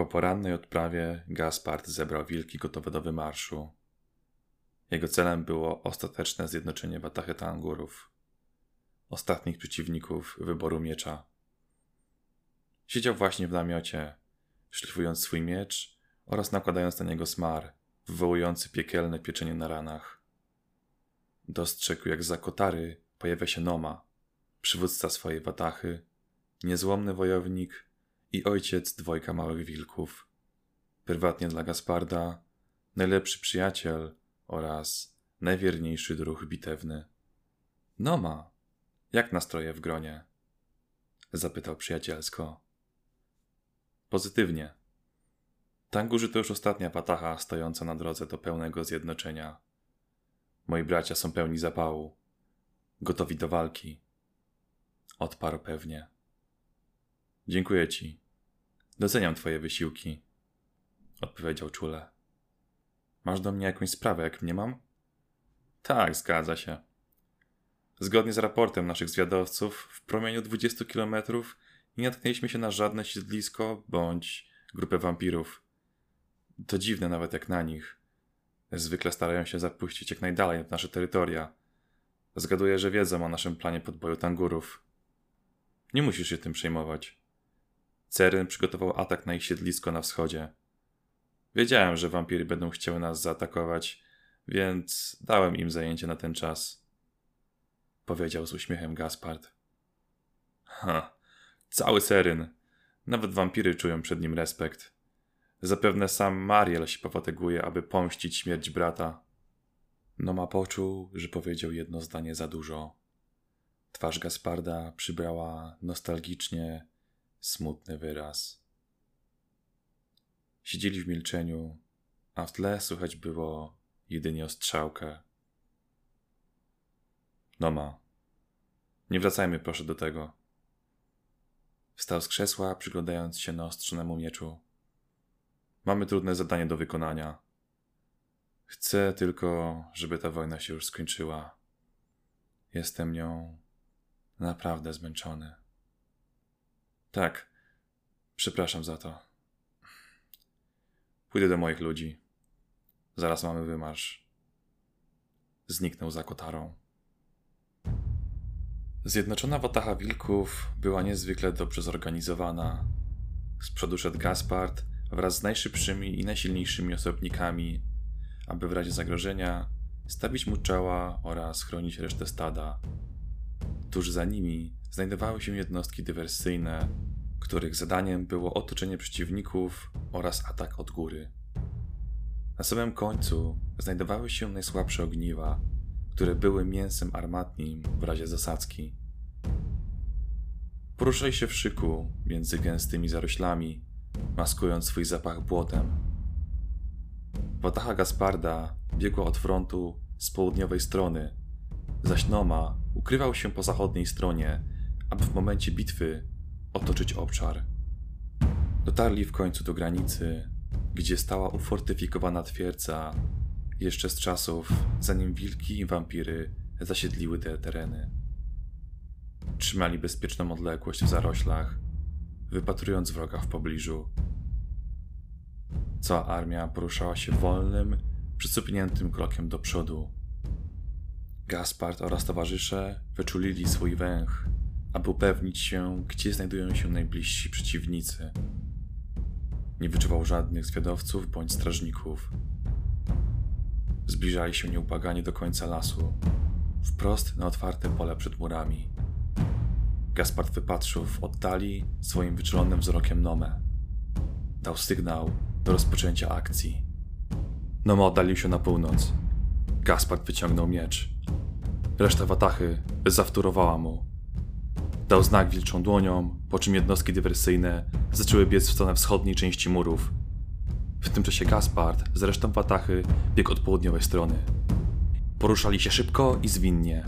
Po porannej odprawie Gaspard zebrał wilki gotowe do wymarszu. Jego celem było ostateczne zjednoczenie Watachy Tangurów, ostatnich przeciwników wyboru miecza. Siedział właśnie w namiocie, szlifując swój miecz oraz nakładając na niego smar, wywołujący piekielne pieczenie na ranach. Dostrzegł, jak za kotary pojawia się Noma, przywódca swojej watachy, niezłomny wojownik i ojciec dwojga małych wilków. Prywatnie dla Gasparda najlepszy przyjaciel oraz najwierniejszy druh bitewny. Noma, jak nastroje w gronie? Zapytał przyjacielsko. Pozytywnie. Tangurzy to już ostatnia patacha stojąca na drodze do pełnego zjednoczenia. Moi bracia są pełni zapału, gotowi do walki. Odparł pewnie. Dziękuję ci. Doceniam twoje wysiłki. Odpowiedział czule. Masz do mnie jakąś sprawę, jak mnie mam? Tak, zgadza się. Zgodnie z raportem naszych zwiadowców, w promieniu 20 kilometrów nie natknęliśmy się na żadne siedlisko bądź grupę wampirów. To dziwne nawet jak na nich. Zwykle starają się zapuścić jak najdalej w nasze terytoria. Zgaduję, że wiedzą o naszym planie podboju tangurów. Nie musisz się tym przejmować. Ceryn przygotował atak na ich siedlisko na wschodzie. Wiedziałem, że wampiry będą chciały nas zaatakować, więc dałem im zajęcie na ten czas. Powiedział z uśmiechem Gaspard. Ha, cały Seryn. Nawet wampiry czują przed nim respekt. Zapewne sam Mariel się pofatyguje, aby pomścić śmierć brata. Noma poczuł, że powiedział jedno zdanie za dużo. Twarz Gasparda przybrała nostalgicznie smutny wyraz. Siedzieli w milczeniu, a w tle słychać było jedynie ostrzałkę. Noma, nie wracajmy proszę do tego. Wstał z krzesła, przyglądając się naostrzonemu mieczu. Mamy trudne zadanie do wykonania. Chcę tylko, żeby ta wojna się już skończyła. Jestem nią naprawdę zmęczony. Tak, przepraszam za to. Pójdę do moich ludzi. Zaraz mamy wymarsz. Zniknął za kotarą. Zjednoczona Watacha Wilków była niezwykle dobrze zorganizowana. Z przodu szedł Gaspard wraz z najszybszymi i najsilniejszymi osobnikami, aby w razie zagrożenia stawić mu czoła oraz chronić resztę stada. Tuż za nimi znajdowały się jednostki dywersyjne, których zadaniem było otoczenie przeciwników oraz atak od góry. Na samym końcu znajdowały się najsłabsze ogniwa, które były mięsem armatnim w razie zasadzki. Poruszali się w szyku między gęstymi zaroślami, maskując swój zapach błotem. Watacha Gasparda biegła od frontu z południowej strony, zaś Noma ukrywał się po zachodniej stronie, aby w momencie bitwy otoczyć obszar. Dotarli w końcu do granicy, gdzie stała ufortyfikowana twierdza, jeszcze z czasów, zanim wilki i wampiry zasiedliły te tereny. Trzymali bezpieczną odległość w zaroślach, wypatrując wroga w pobliżu. Cała armia poruszała się wolnym, przycupniętym krokiem do przodu. Gaspard oraz towarzysze wyczulili swój węch, aby upewnić się, gdzie znajdują się najbliżsi przeciwnicy. Nie wyczuwał żadnych zwiadowców bądź strażników. Zbliżali się nieubłaganie do końca lasu, wprost na otwarte pole przed murami. Gaspard wypatrzył w oddali swoim wyczulonym wzrokiem Nomę. Dał sygnał do rozpoczęcia akcji. Noma oddalił się na północ. Gaspard wyciągnął miecz. Reszta watachy zawtórowała mu. Dał znak wilczą dłonią, po czym jednostki dywersyjne zaczęły biec w stronę wschodniej części murów. W tym czasie Gaspard z resztą watachy biegł od południowej strony. Poruszali się szybko i zwinnie,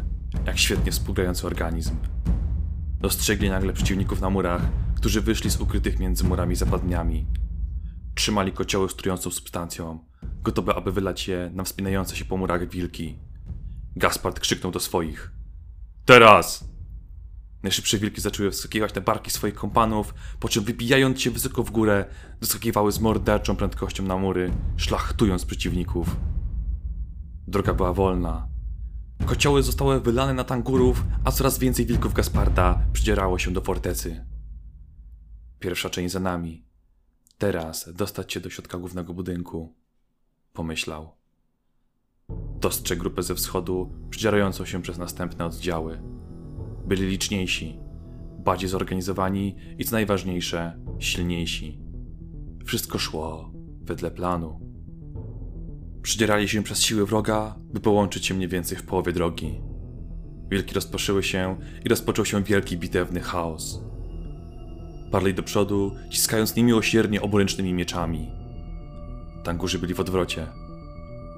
jak świetnie współgrający organizm. Dostrzegli nagle przeciwników na murach, którzy wyszli z ukrytych między murami zapadniami. Trzymali kocioły z trującą substancją, gotowe aby wylać je na wspinające się po murach wilki. Gaspard krzyknął do swoich. Teraz! Najszybsze wilki zaczęły wskakiwać na barki swoich kompanów, po czym wybijając się wysoko w górę, doskakiwały z morderczą prędkością na mury, szlachtując przeciwników. Droga była wolna. Kocioły zostały wylane na tangurów, a coraz więcej wilków Gasparda przydzierało się do fortecy. Pierwsza część za nami. Teraz dostać się do środka głównego budynku. Pomyślał. Dostrzegł grupę ze wschodu, przydzierającą się przez następne oddziały. Byli liczniejsi, bardziej zorganizowani i co najważniejsze, silniejsi. Wszystko szło wedle planu. Przydzierali się przez siły wroga, by połączyć się mniej więcej w połowie drogi. Wilki rozproszyły się i rozpoczął się wielki bitewny chaos. Parli do przodu, ciskając niemiłosiernie oburęcznymi mieczami. Tangurzy byli w odwrocie.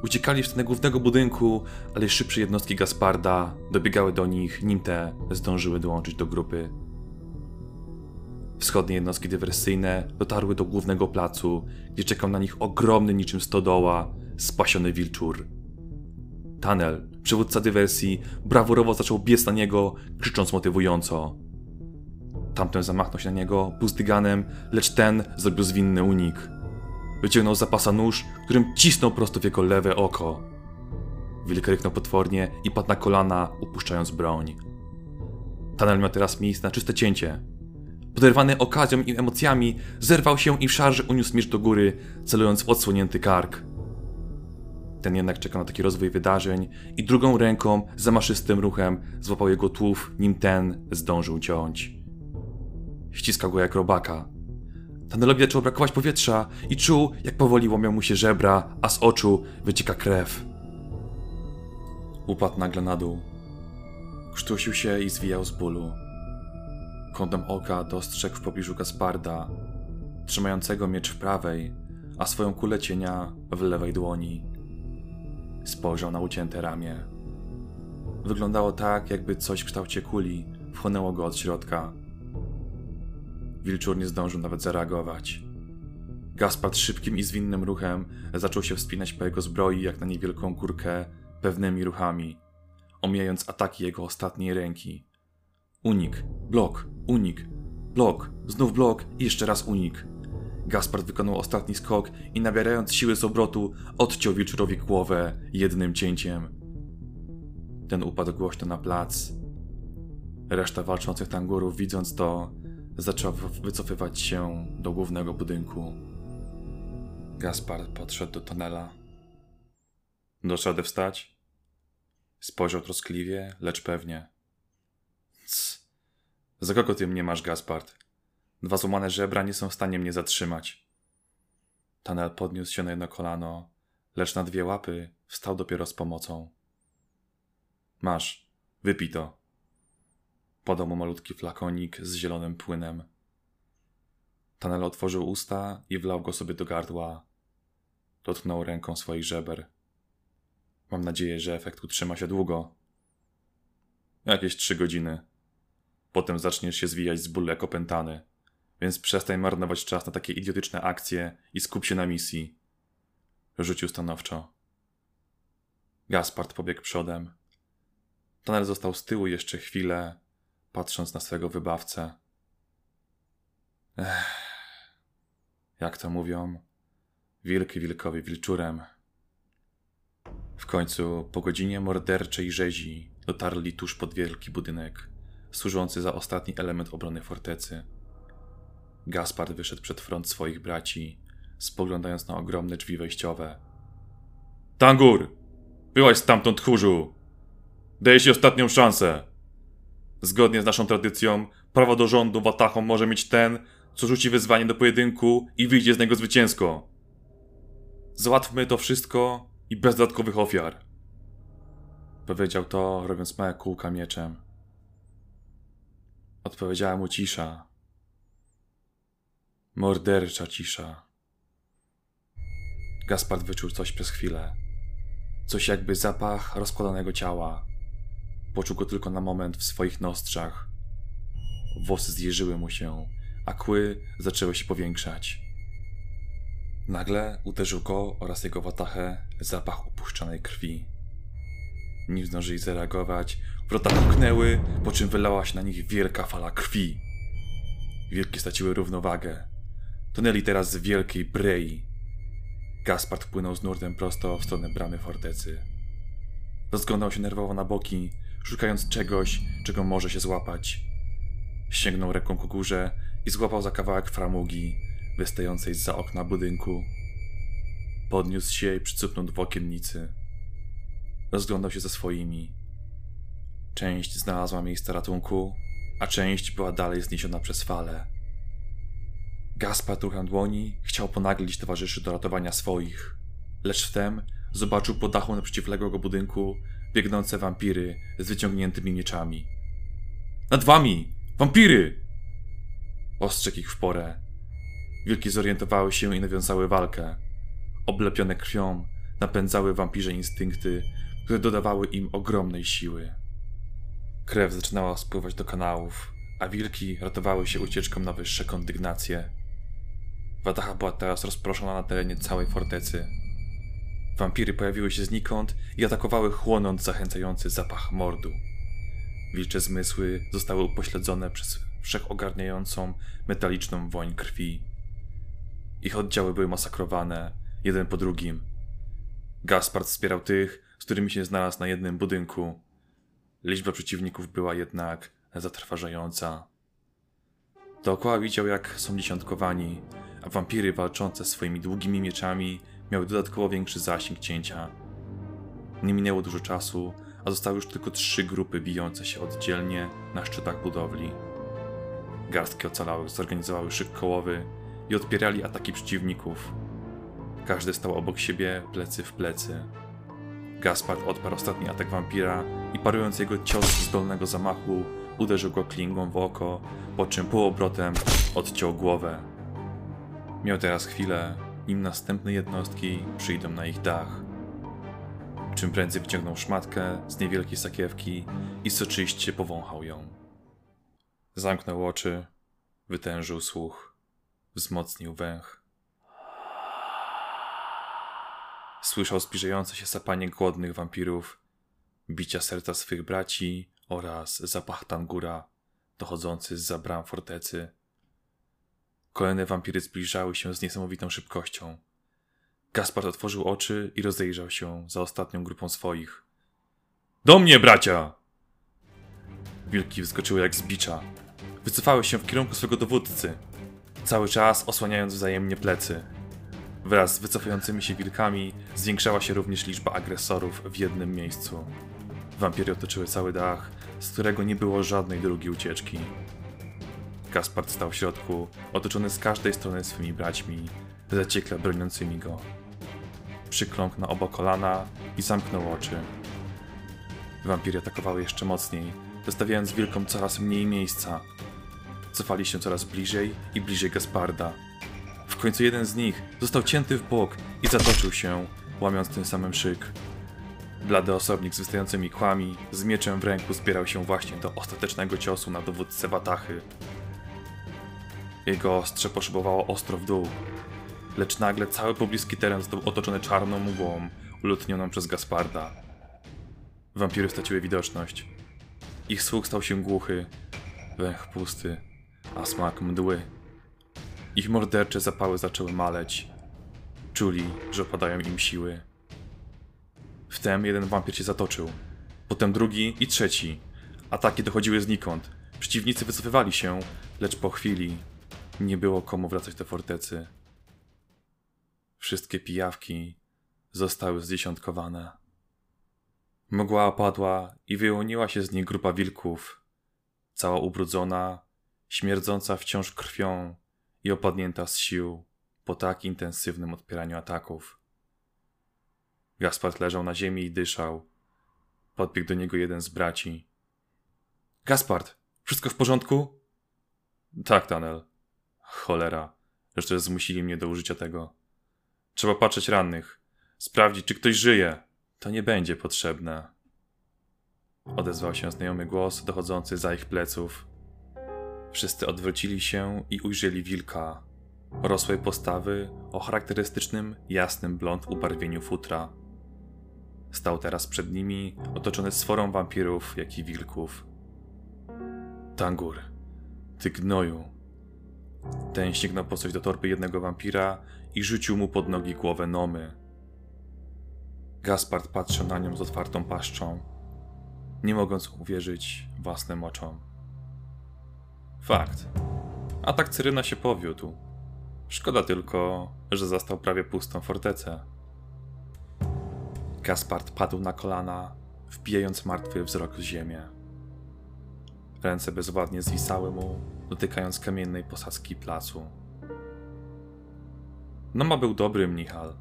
Uciekali w stronę głównego budynku, ale szybsze jednostki Gasparda dobiegały do nich, nim te zdążyły dołączyć do grupy. Wschodnie jednostki dywersyjne dotarły do głównego placu, gdzie czekał na nich ogromny niczym stodoła, spasiony wilczur. Tanel, przywódca dywersji, brawurowo zaczął biec na niego, krzycząc motywująco. Tamten zamachnął się na niego buzdyganem, lecz ten zrobił zwinny unik. Wyciągnął z zapasa nóż, którym cisnął prosto w jego lewe oko. Wilk ryknął potwornie i padł na kolana, upuszczając broń. Tanel miał teraz miejsce na czyste cięcie. Poderwany okazją i emocjami, zerwał się i w szarży uniósł miecz do góry, celując w odsłonięty kark. Ten jednak czekał na taki rozwój wydarzeń i drugą ręką, zamaszystym ruchem, złapał jego tłów, nim ten zdążył ciąć. Ściskał go jak robaka. Tanelowi zaczęło brakować powietrza i czuł, jak powoli łomią mu się żebra, a z oczu wycieka krew. Upadł nagle na dół. Krztusił się i zwijał z bólu. Kątem oka dostrzegł w pobliżu Gasparda, trzymającego miecz w prawej, a swoją kulę cienia w lewej dłoni. Spojrzał na ucięte ramię. Wyglądało tak, jakby coś w kształcie kuli wchłonęło go od środka. Wilczur nie zdążył nawet zareagować. Gaspard szybkim i zwinnym ruchem zaczął się wspinać po jego zbroi jak na niewielką górkę pewnymi ruchami, omijając ataki jego ostatniej ręki. Unik, blok, unik, blok, znów blok i jeszcze raz unik. Gaspard wykonał ostatni skok i nabierając siły z obrotu, odciął wilczurowi głowę jednym cięciem. Ten upadł głośno na plac. Reszta walczących tangurów, widząc to, zaczęła wycofywać się do głównego budynku. Gaspard podszedł do tunela. Dasz radę wstać? Spojrzał troskliwie, lecz pewnie. Cs. Za kogo ty mnie masz, Gaspard? Dwa złamane żebra nie są w stanie mnie zatrzymać. Tanel podniósł się na jedno kolano, lecz na dwie łapy wstał dopiero z pomocą. Masz, wypij to. Podał mu malutki flakonik z zielonym płynem. Tanel otworzył usta i wlał go sobie do gardła. Dotknął ręką swoich żeber. Mam nadzieję, że efekt utrzyma się długo. Jakieś trzy godziny. Potem zaczniesz się zwijać z bólu jak opętany. Więc przestań marnować czas na takie idiotyczne akcje i skup się na misji. Rzucił stanowczo. Gaspard pobiegł przodem. Tanel został z tyłu jeszcze chwilę, patrząc na swego wybawcę. Ech, jak to mówią, wilki wilkowi wilczurem. W końcu, po godzinie morderczej rzezi, dotarli tuż pod wielki budynek, służący za ostatni element obrony fortecy. Gaspard wyszedł przed front swoich braci, spoglądając na ogromne drzwi wejściowe. Tangur! Byłaś stamtąd, tchórzu! Daję ci ostatnią szansę! Zgodnie z naszą tradycją, prawo do rządu Watachą może mieć ten, co rzuci wyzwanie do pojedynku i wyjdzie z niego zwycięsko. Załatwmy to wszystko i bez dodatkowych ofiar. Powiedział to, robiąc małe kółka mieczem. Odpowiedziała mu cisza. Mordercza cisza. Gaspard wyczuł coś przez chwilę. Coś jakby zapach rozkładanego ciała. Poczuł go tylko na moment w swoich nostrzach. Włosy zjeżyły mu się, a kły zaczęły się powiększać. Nagle uderzył go oraz jego watachę zapach upuszczonej krwi. Nim zdążyli zareagować, Wrota puknęły, po czym wylała się na nich wielka fala krwi. Wilki straciły równowagę. Tonęli teraz z wielkiej brei. Gaspard płynął z nurtem prosto w stronę bramy fortecy. Rozglądał się nerwowo na boki, szukając czegoś, czego może się złapać. Sięgnął ręką ku górze i złapał za kawałek framugi wystającej za okna budynku. Podniósł się i przycupnął do okiennicy. Rozglądał się za swoimi. Część znalazła miejsce ratunku, a część była dalej zniesiona przez fale. Gaspar ruchem dłoni chciał ponaglić towarzyszy do ratowania swoich, lecz wtem zobaczył po dachu naprzeciwległego budynku biegnące wampiry z wyciągniętymi mieczami. Nad wami! Wampiry! Ostrzegł ich w porę. Wilki zorientowały się i nawiązały walkę. Oblepione krwią, napędzały wampirze instynkty, które dodawały im ogromnej siły. Krew zaczynała spływać do kanałów, a wilki ratowały się ucieczką na wyższe kondygnacje. Wataha była teraz rozproszona na terenie całej fortecy. Wampiry pojawiły się znikąd i atakowały chłonąc zachęcający zapach mordu. Wilcze zmysły zostały upośledzone przez wszechogarniającą metaliczną woń krwi. Ich oddziały były masakrowane, jeden po drugim. Gaspard wspierał tych, z którymi się znalazł na jednym budynku. Liczba przeciwników była jednak zatrważająca. Dookoła widział, jak są dziesiątkowani, a wampiry walczące swoimi długimi mieczami miały dodatkowo większy zasięg cięcia. Nie minęło dużo czasu, a zostały już tylko trzy grupy bijące się oddzielnie na szczytach budowli. Garstki ocalałych zorganizowały szyk kołowy i odpierali ataki przeciwników. Każdy stał obok siebie, plecy w plecy. Gaspard odparł ostatni atak wampira i parując jego cios z dolnego zamachu, uderzył go klingą w oko, po czym półobrotem odciął głowę. Miał teraz chwilę, nim następne jednostki przyjdą na ich dach. Czym prędzej wyciągnął szmatkę z niewielkiej sakiewki i soczyście powąchał ją. Zamknął oczy, wytężył słuch, wzmocnił węch. Słyszał zbliżające się sapanie głodnych wampirów, bicia serca swych braci oraz zapach tangura dochodzący z bram fortecy. Kolejne wampiry zbliżały się z niesamowitą szybkością. Gaspard otworzył oczy i rozejrzał się za ostatnią grupą swoich. Do mnie, bracia! Wilki wyskoczyły jak z bicza. Wycofały się w kierunku swego dowódcy, cały czas osłaniając wzajemnie plecy. Wraz z wycofującymi się wilkami zwiększała się również liczba agresorów w jednym miejscu. Wampiry otoczyły cały dach, z którego nie było żadnej drugiej ucieczki. Gaspard stał w środku, otoczony z każdej strony swymi braćmi, zaciekle broniącymi go. Przykląkł na oba kolana i zamknął oczy. Wampiry atakowały jeszcze mocniej, zostawiając wilkom coraz mniej miejsca. Cofali się coraz bliżej i bliżej Gasparda. W końcu jeden z nich został cięty w bok i zatoczył się, łamiąc tym samym szyk. Blady osobnik z wystającymi kłami, z mieczem w ręku zbierał się właśnie do ostatecznego ciosu na dowódcę Watachy. Jego ostrze poszybowało ostro w dół, lecz nagle cały pobliski teren został otoczony czarną mgłą, ulotnioną przez Gasparda. Wampiry straciły widoczność. Ich słuch stał się głuchy, węch pusty, a smak mdły. Ich mordercze zapały zaczęły maleć. Czuli, że opadają im siły. Wtem jeden wampir się zatoczył. Potem drugi i trzeci. Ataki dochodziły znikąd. Przeciwnicy wycofywali się, lecz po chwili nie było komu wracać do fortecy. Wszystkie pijawki zostały zdziesiątkowane. Mgła opadła i wyłoniła się z niej grupa wilków, cała ubrudzona, śmierdząca wciąż krwią i opadnięta z sił po tak intensywnym odpieraniu ataków. Gaspard leżał na ziemi i dyszał. Podbiegł do niego jeden z braci. Gaspard, wszystko w porządku? Tak, Tanel. Cholera, jeszcze zmusili mnie do użycia tego. Trzeba patrzeć rannych, sprawdzić, czy ktoś żyje. To nie będzie potrzebne. Odezwał się znajomy głos dochodzący za ich pleców. Wszyscy odwrócili się i ujrzeli wilka. Rosłej postawy o charakterystycznym, jasnym blond ubarwieniu futra. Stał teraz przed nimi, otoczony sforą wampirów, jak i wilków. Tangur, ty gnoju. Ten sięgnął po coś do torby jednego wampira i rzucił mu pod nogi głowę Nomy. Gaspard patrzył na nią z otwartą paszczą, nie mogąc uwierzyć własnym oczom. Fakt. Atak Cyryna się powiódł. Szkoda tylko, że zastał prawie pustą fortecę. Gaspard padł na kolana, wbijając martwy wzrok w ziemię. Ręce bezwładnie zwisały mu, dotykając kamiennej posadzki placu. Noma był dobry mnichal.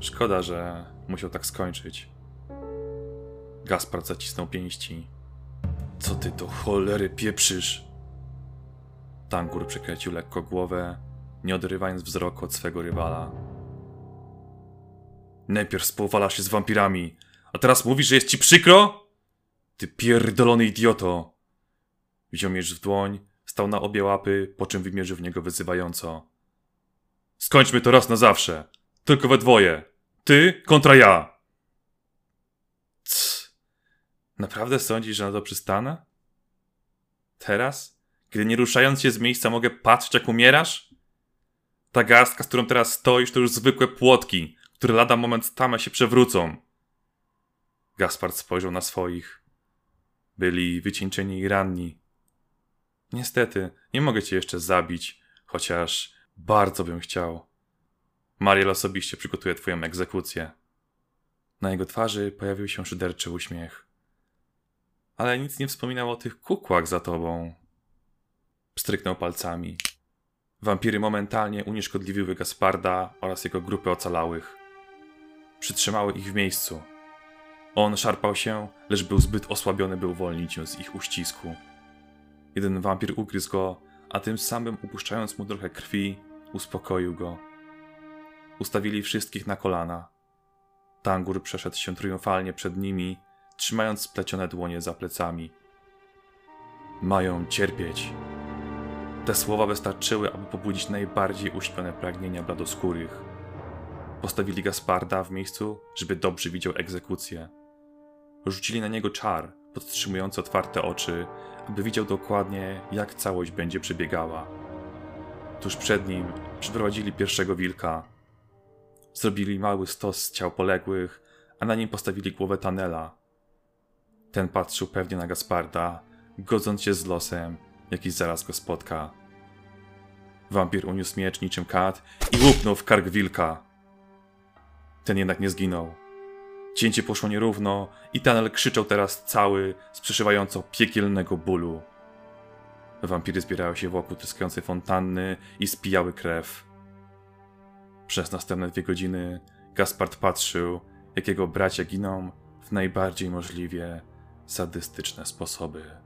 Szkoda, że musiał tak skończyć. Gaspard zacisnął pięści. Co ty do cholery pieprzysz? Tangur przekręcił lekko głowę, nie odrywając wzroku od swego rywala. Najpierw spowalasz się z wampirami, a teraz mówisz, że jest ci przykro? Ty pierdolony idioto! Wziął miecz w dłoń, stał na obie łapy, po czym wymierzył w niego wyzywająco. Skończmy to raz na zawsze. Tylko we dwoje. Ty kontra ja. Cs. Naprawdę sądzisz, że na to przystanę? Teraz? Kiedy nie ruszając się z miejsca mogę patrzeć, jak umierasz? Ta garstka, z którą teraz stoisz, to już zwykłe płotki, które lada moment stame się przewrócą. Gaspard spojrzał na swoich. Byli wycieńczeni i ranni. Niestety, nie mogę cię jeszcze zabić, chociaż bardzo bym chciał. Mariel osobiście przygotuje twoją egzekucję. Na jego twarzy pojawił się szyderczy uśmiech. Ale nic nie wspominał o tych kukłach za tobą. Pstryknął palcami. Wampiry momentalnie unieszkodliwiły Gasparda oraz jego grupę ocalałych. Przytrzymały ich w miejscu. On szarpał się, lecz był zbyt osłabiony, by uwolnić ją z ich uścisku. Jeden wampir ugryzł go, a tym samym upuszczając mu trochę krwi, uspokoił go. Ustawili wszystkich na kolana. Tangur przeszedł się triumfalnie przed nimi, trzymając splecione dłonie za plecami. Mają cierpieć. Te słowa wystarczyły, aby pobudzić najbardziej uśpione pragnienia bladoskórych. Postawili Gasparda w miejscu, żeby dobrze widział egzekucję. Rzucili na niego czar, podtrzymujący otwarte oczy, aby widział dokładnie, jak całość będzie przebiegała. Tuż przed nim przyprowadzili pierwszego wilka. Zrobili mały stos z ciał poległych, a na nim postawili głowę Tanela. Ten patrzył pewnie na Gasparda, godząc się z losem, jaki zaraz go spotka. Wampir uniósł miecz niczym kat i łupnął w kark wilka. Ten jednak nie zginął. Cięcie poszło nierówno i Tanel krzyczał teraz cały z przeszywająco piekielnego bólu. Wampiry zbierały się wokół tryskającej fontanny i spijały krew. Przez następne dwie godziny Gaspard patrzył, jak jego bracia giną w najbardziej możliwie sadystyczne sposoby.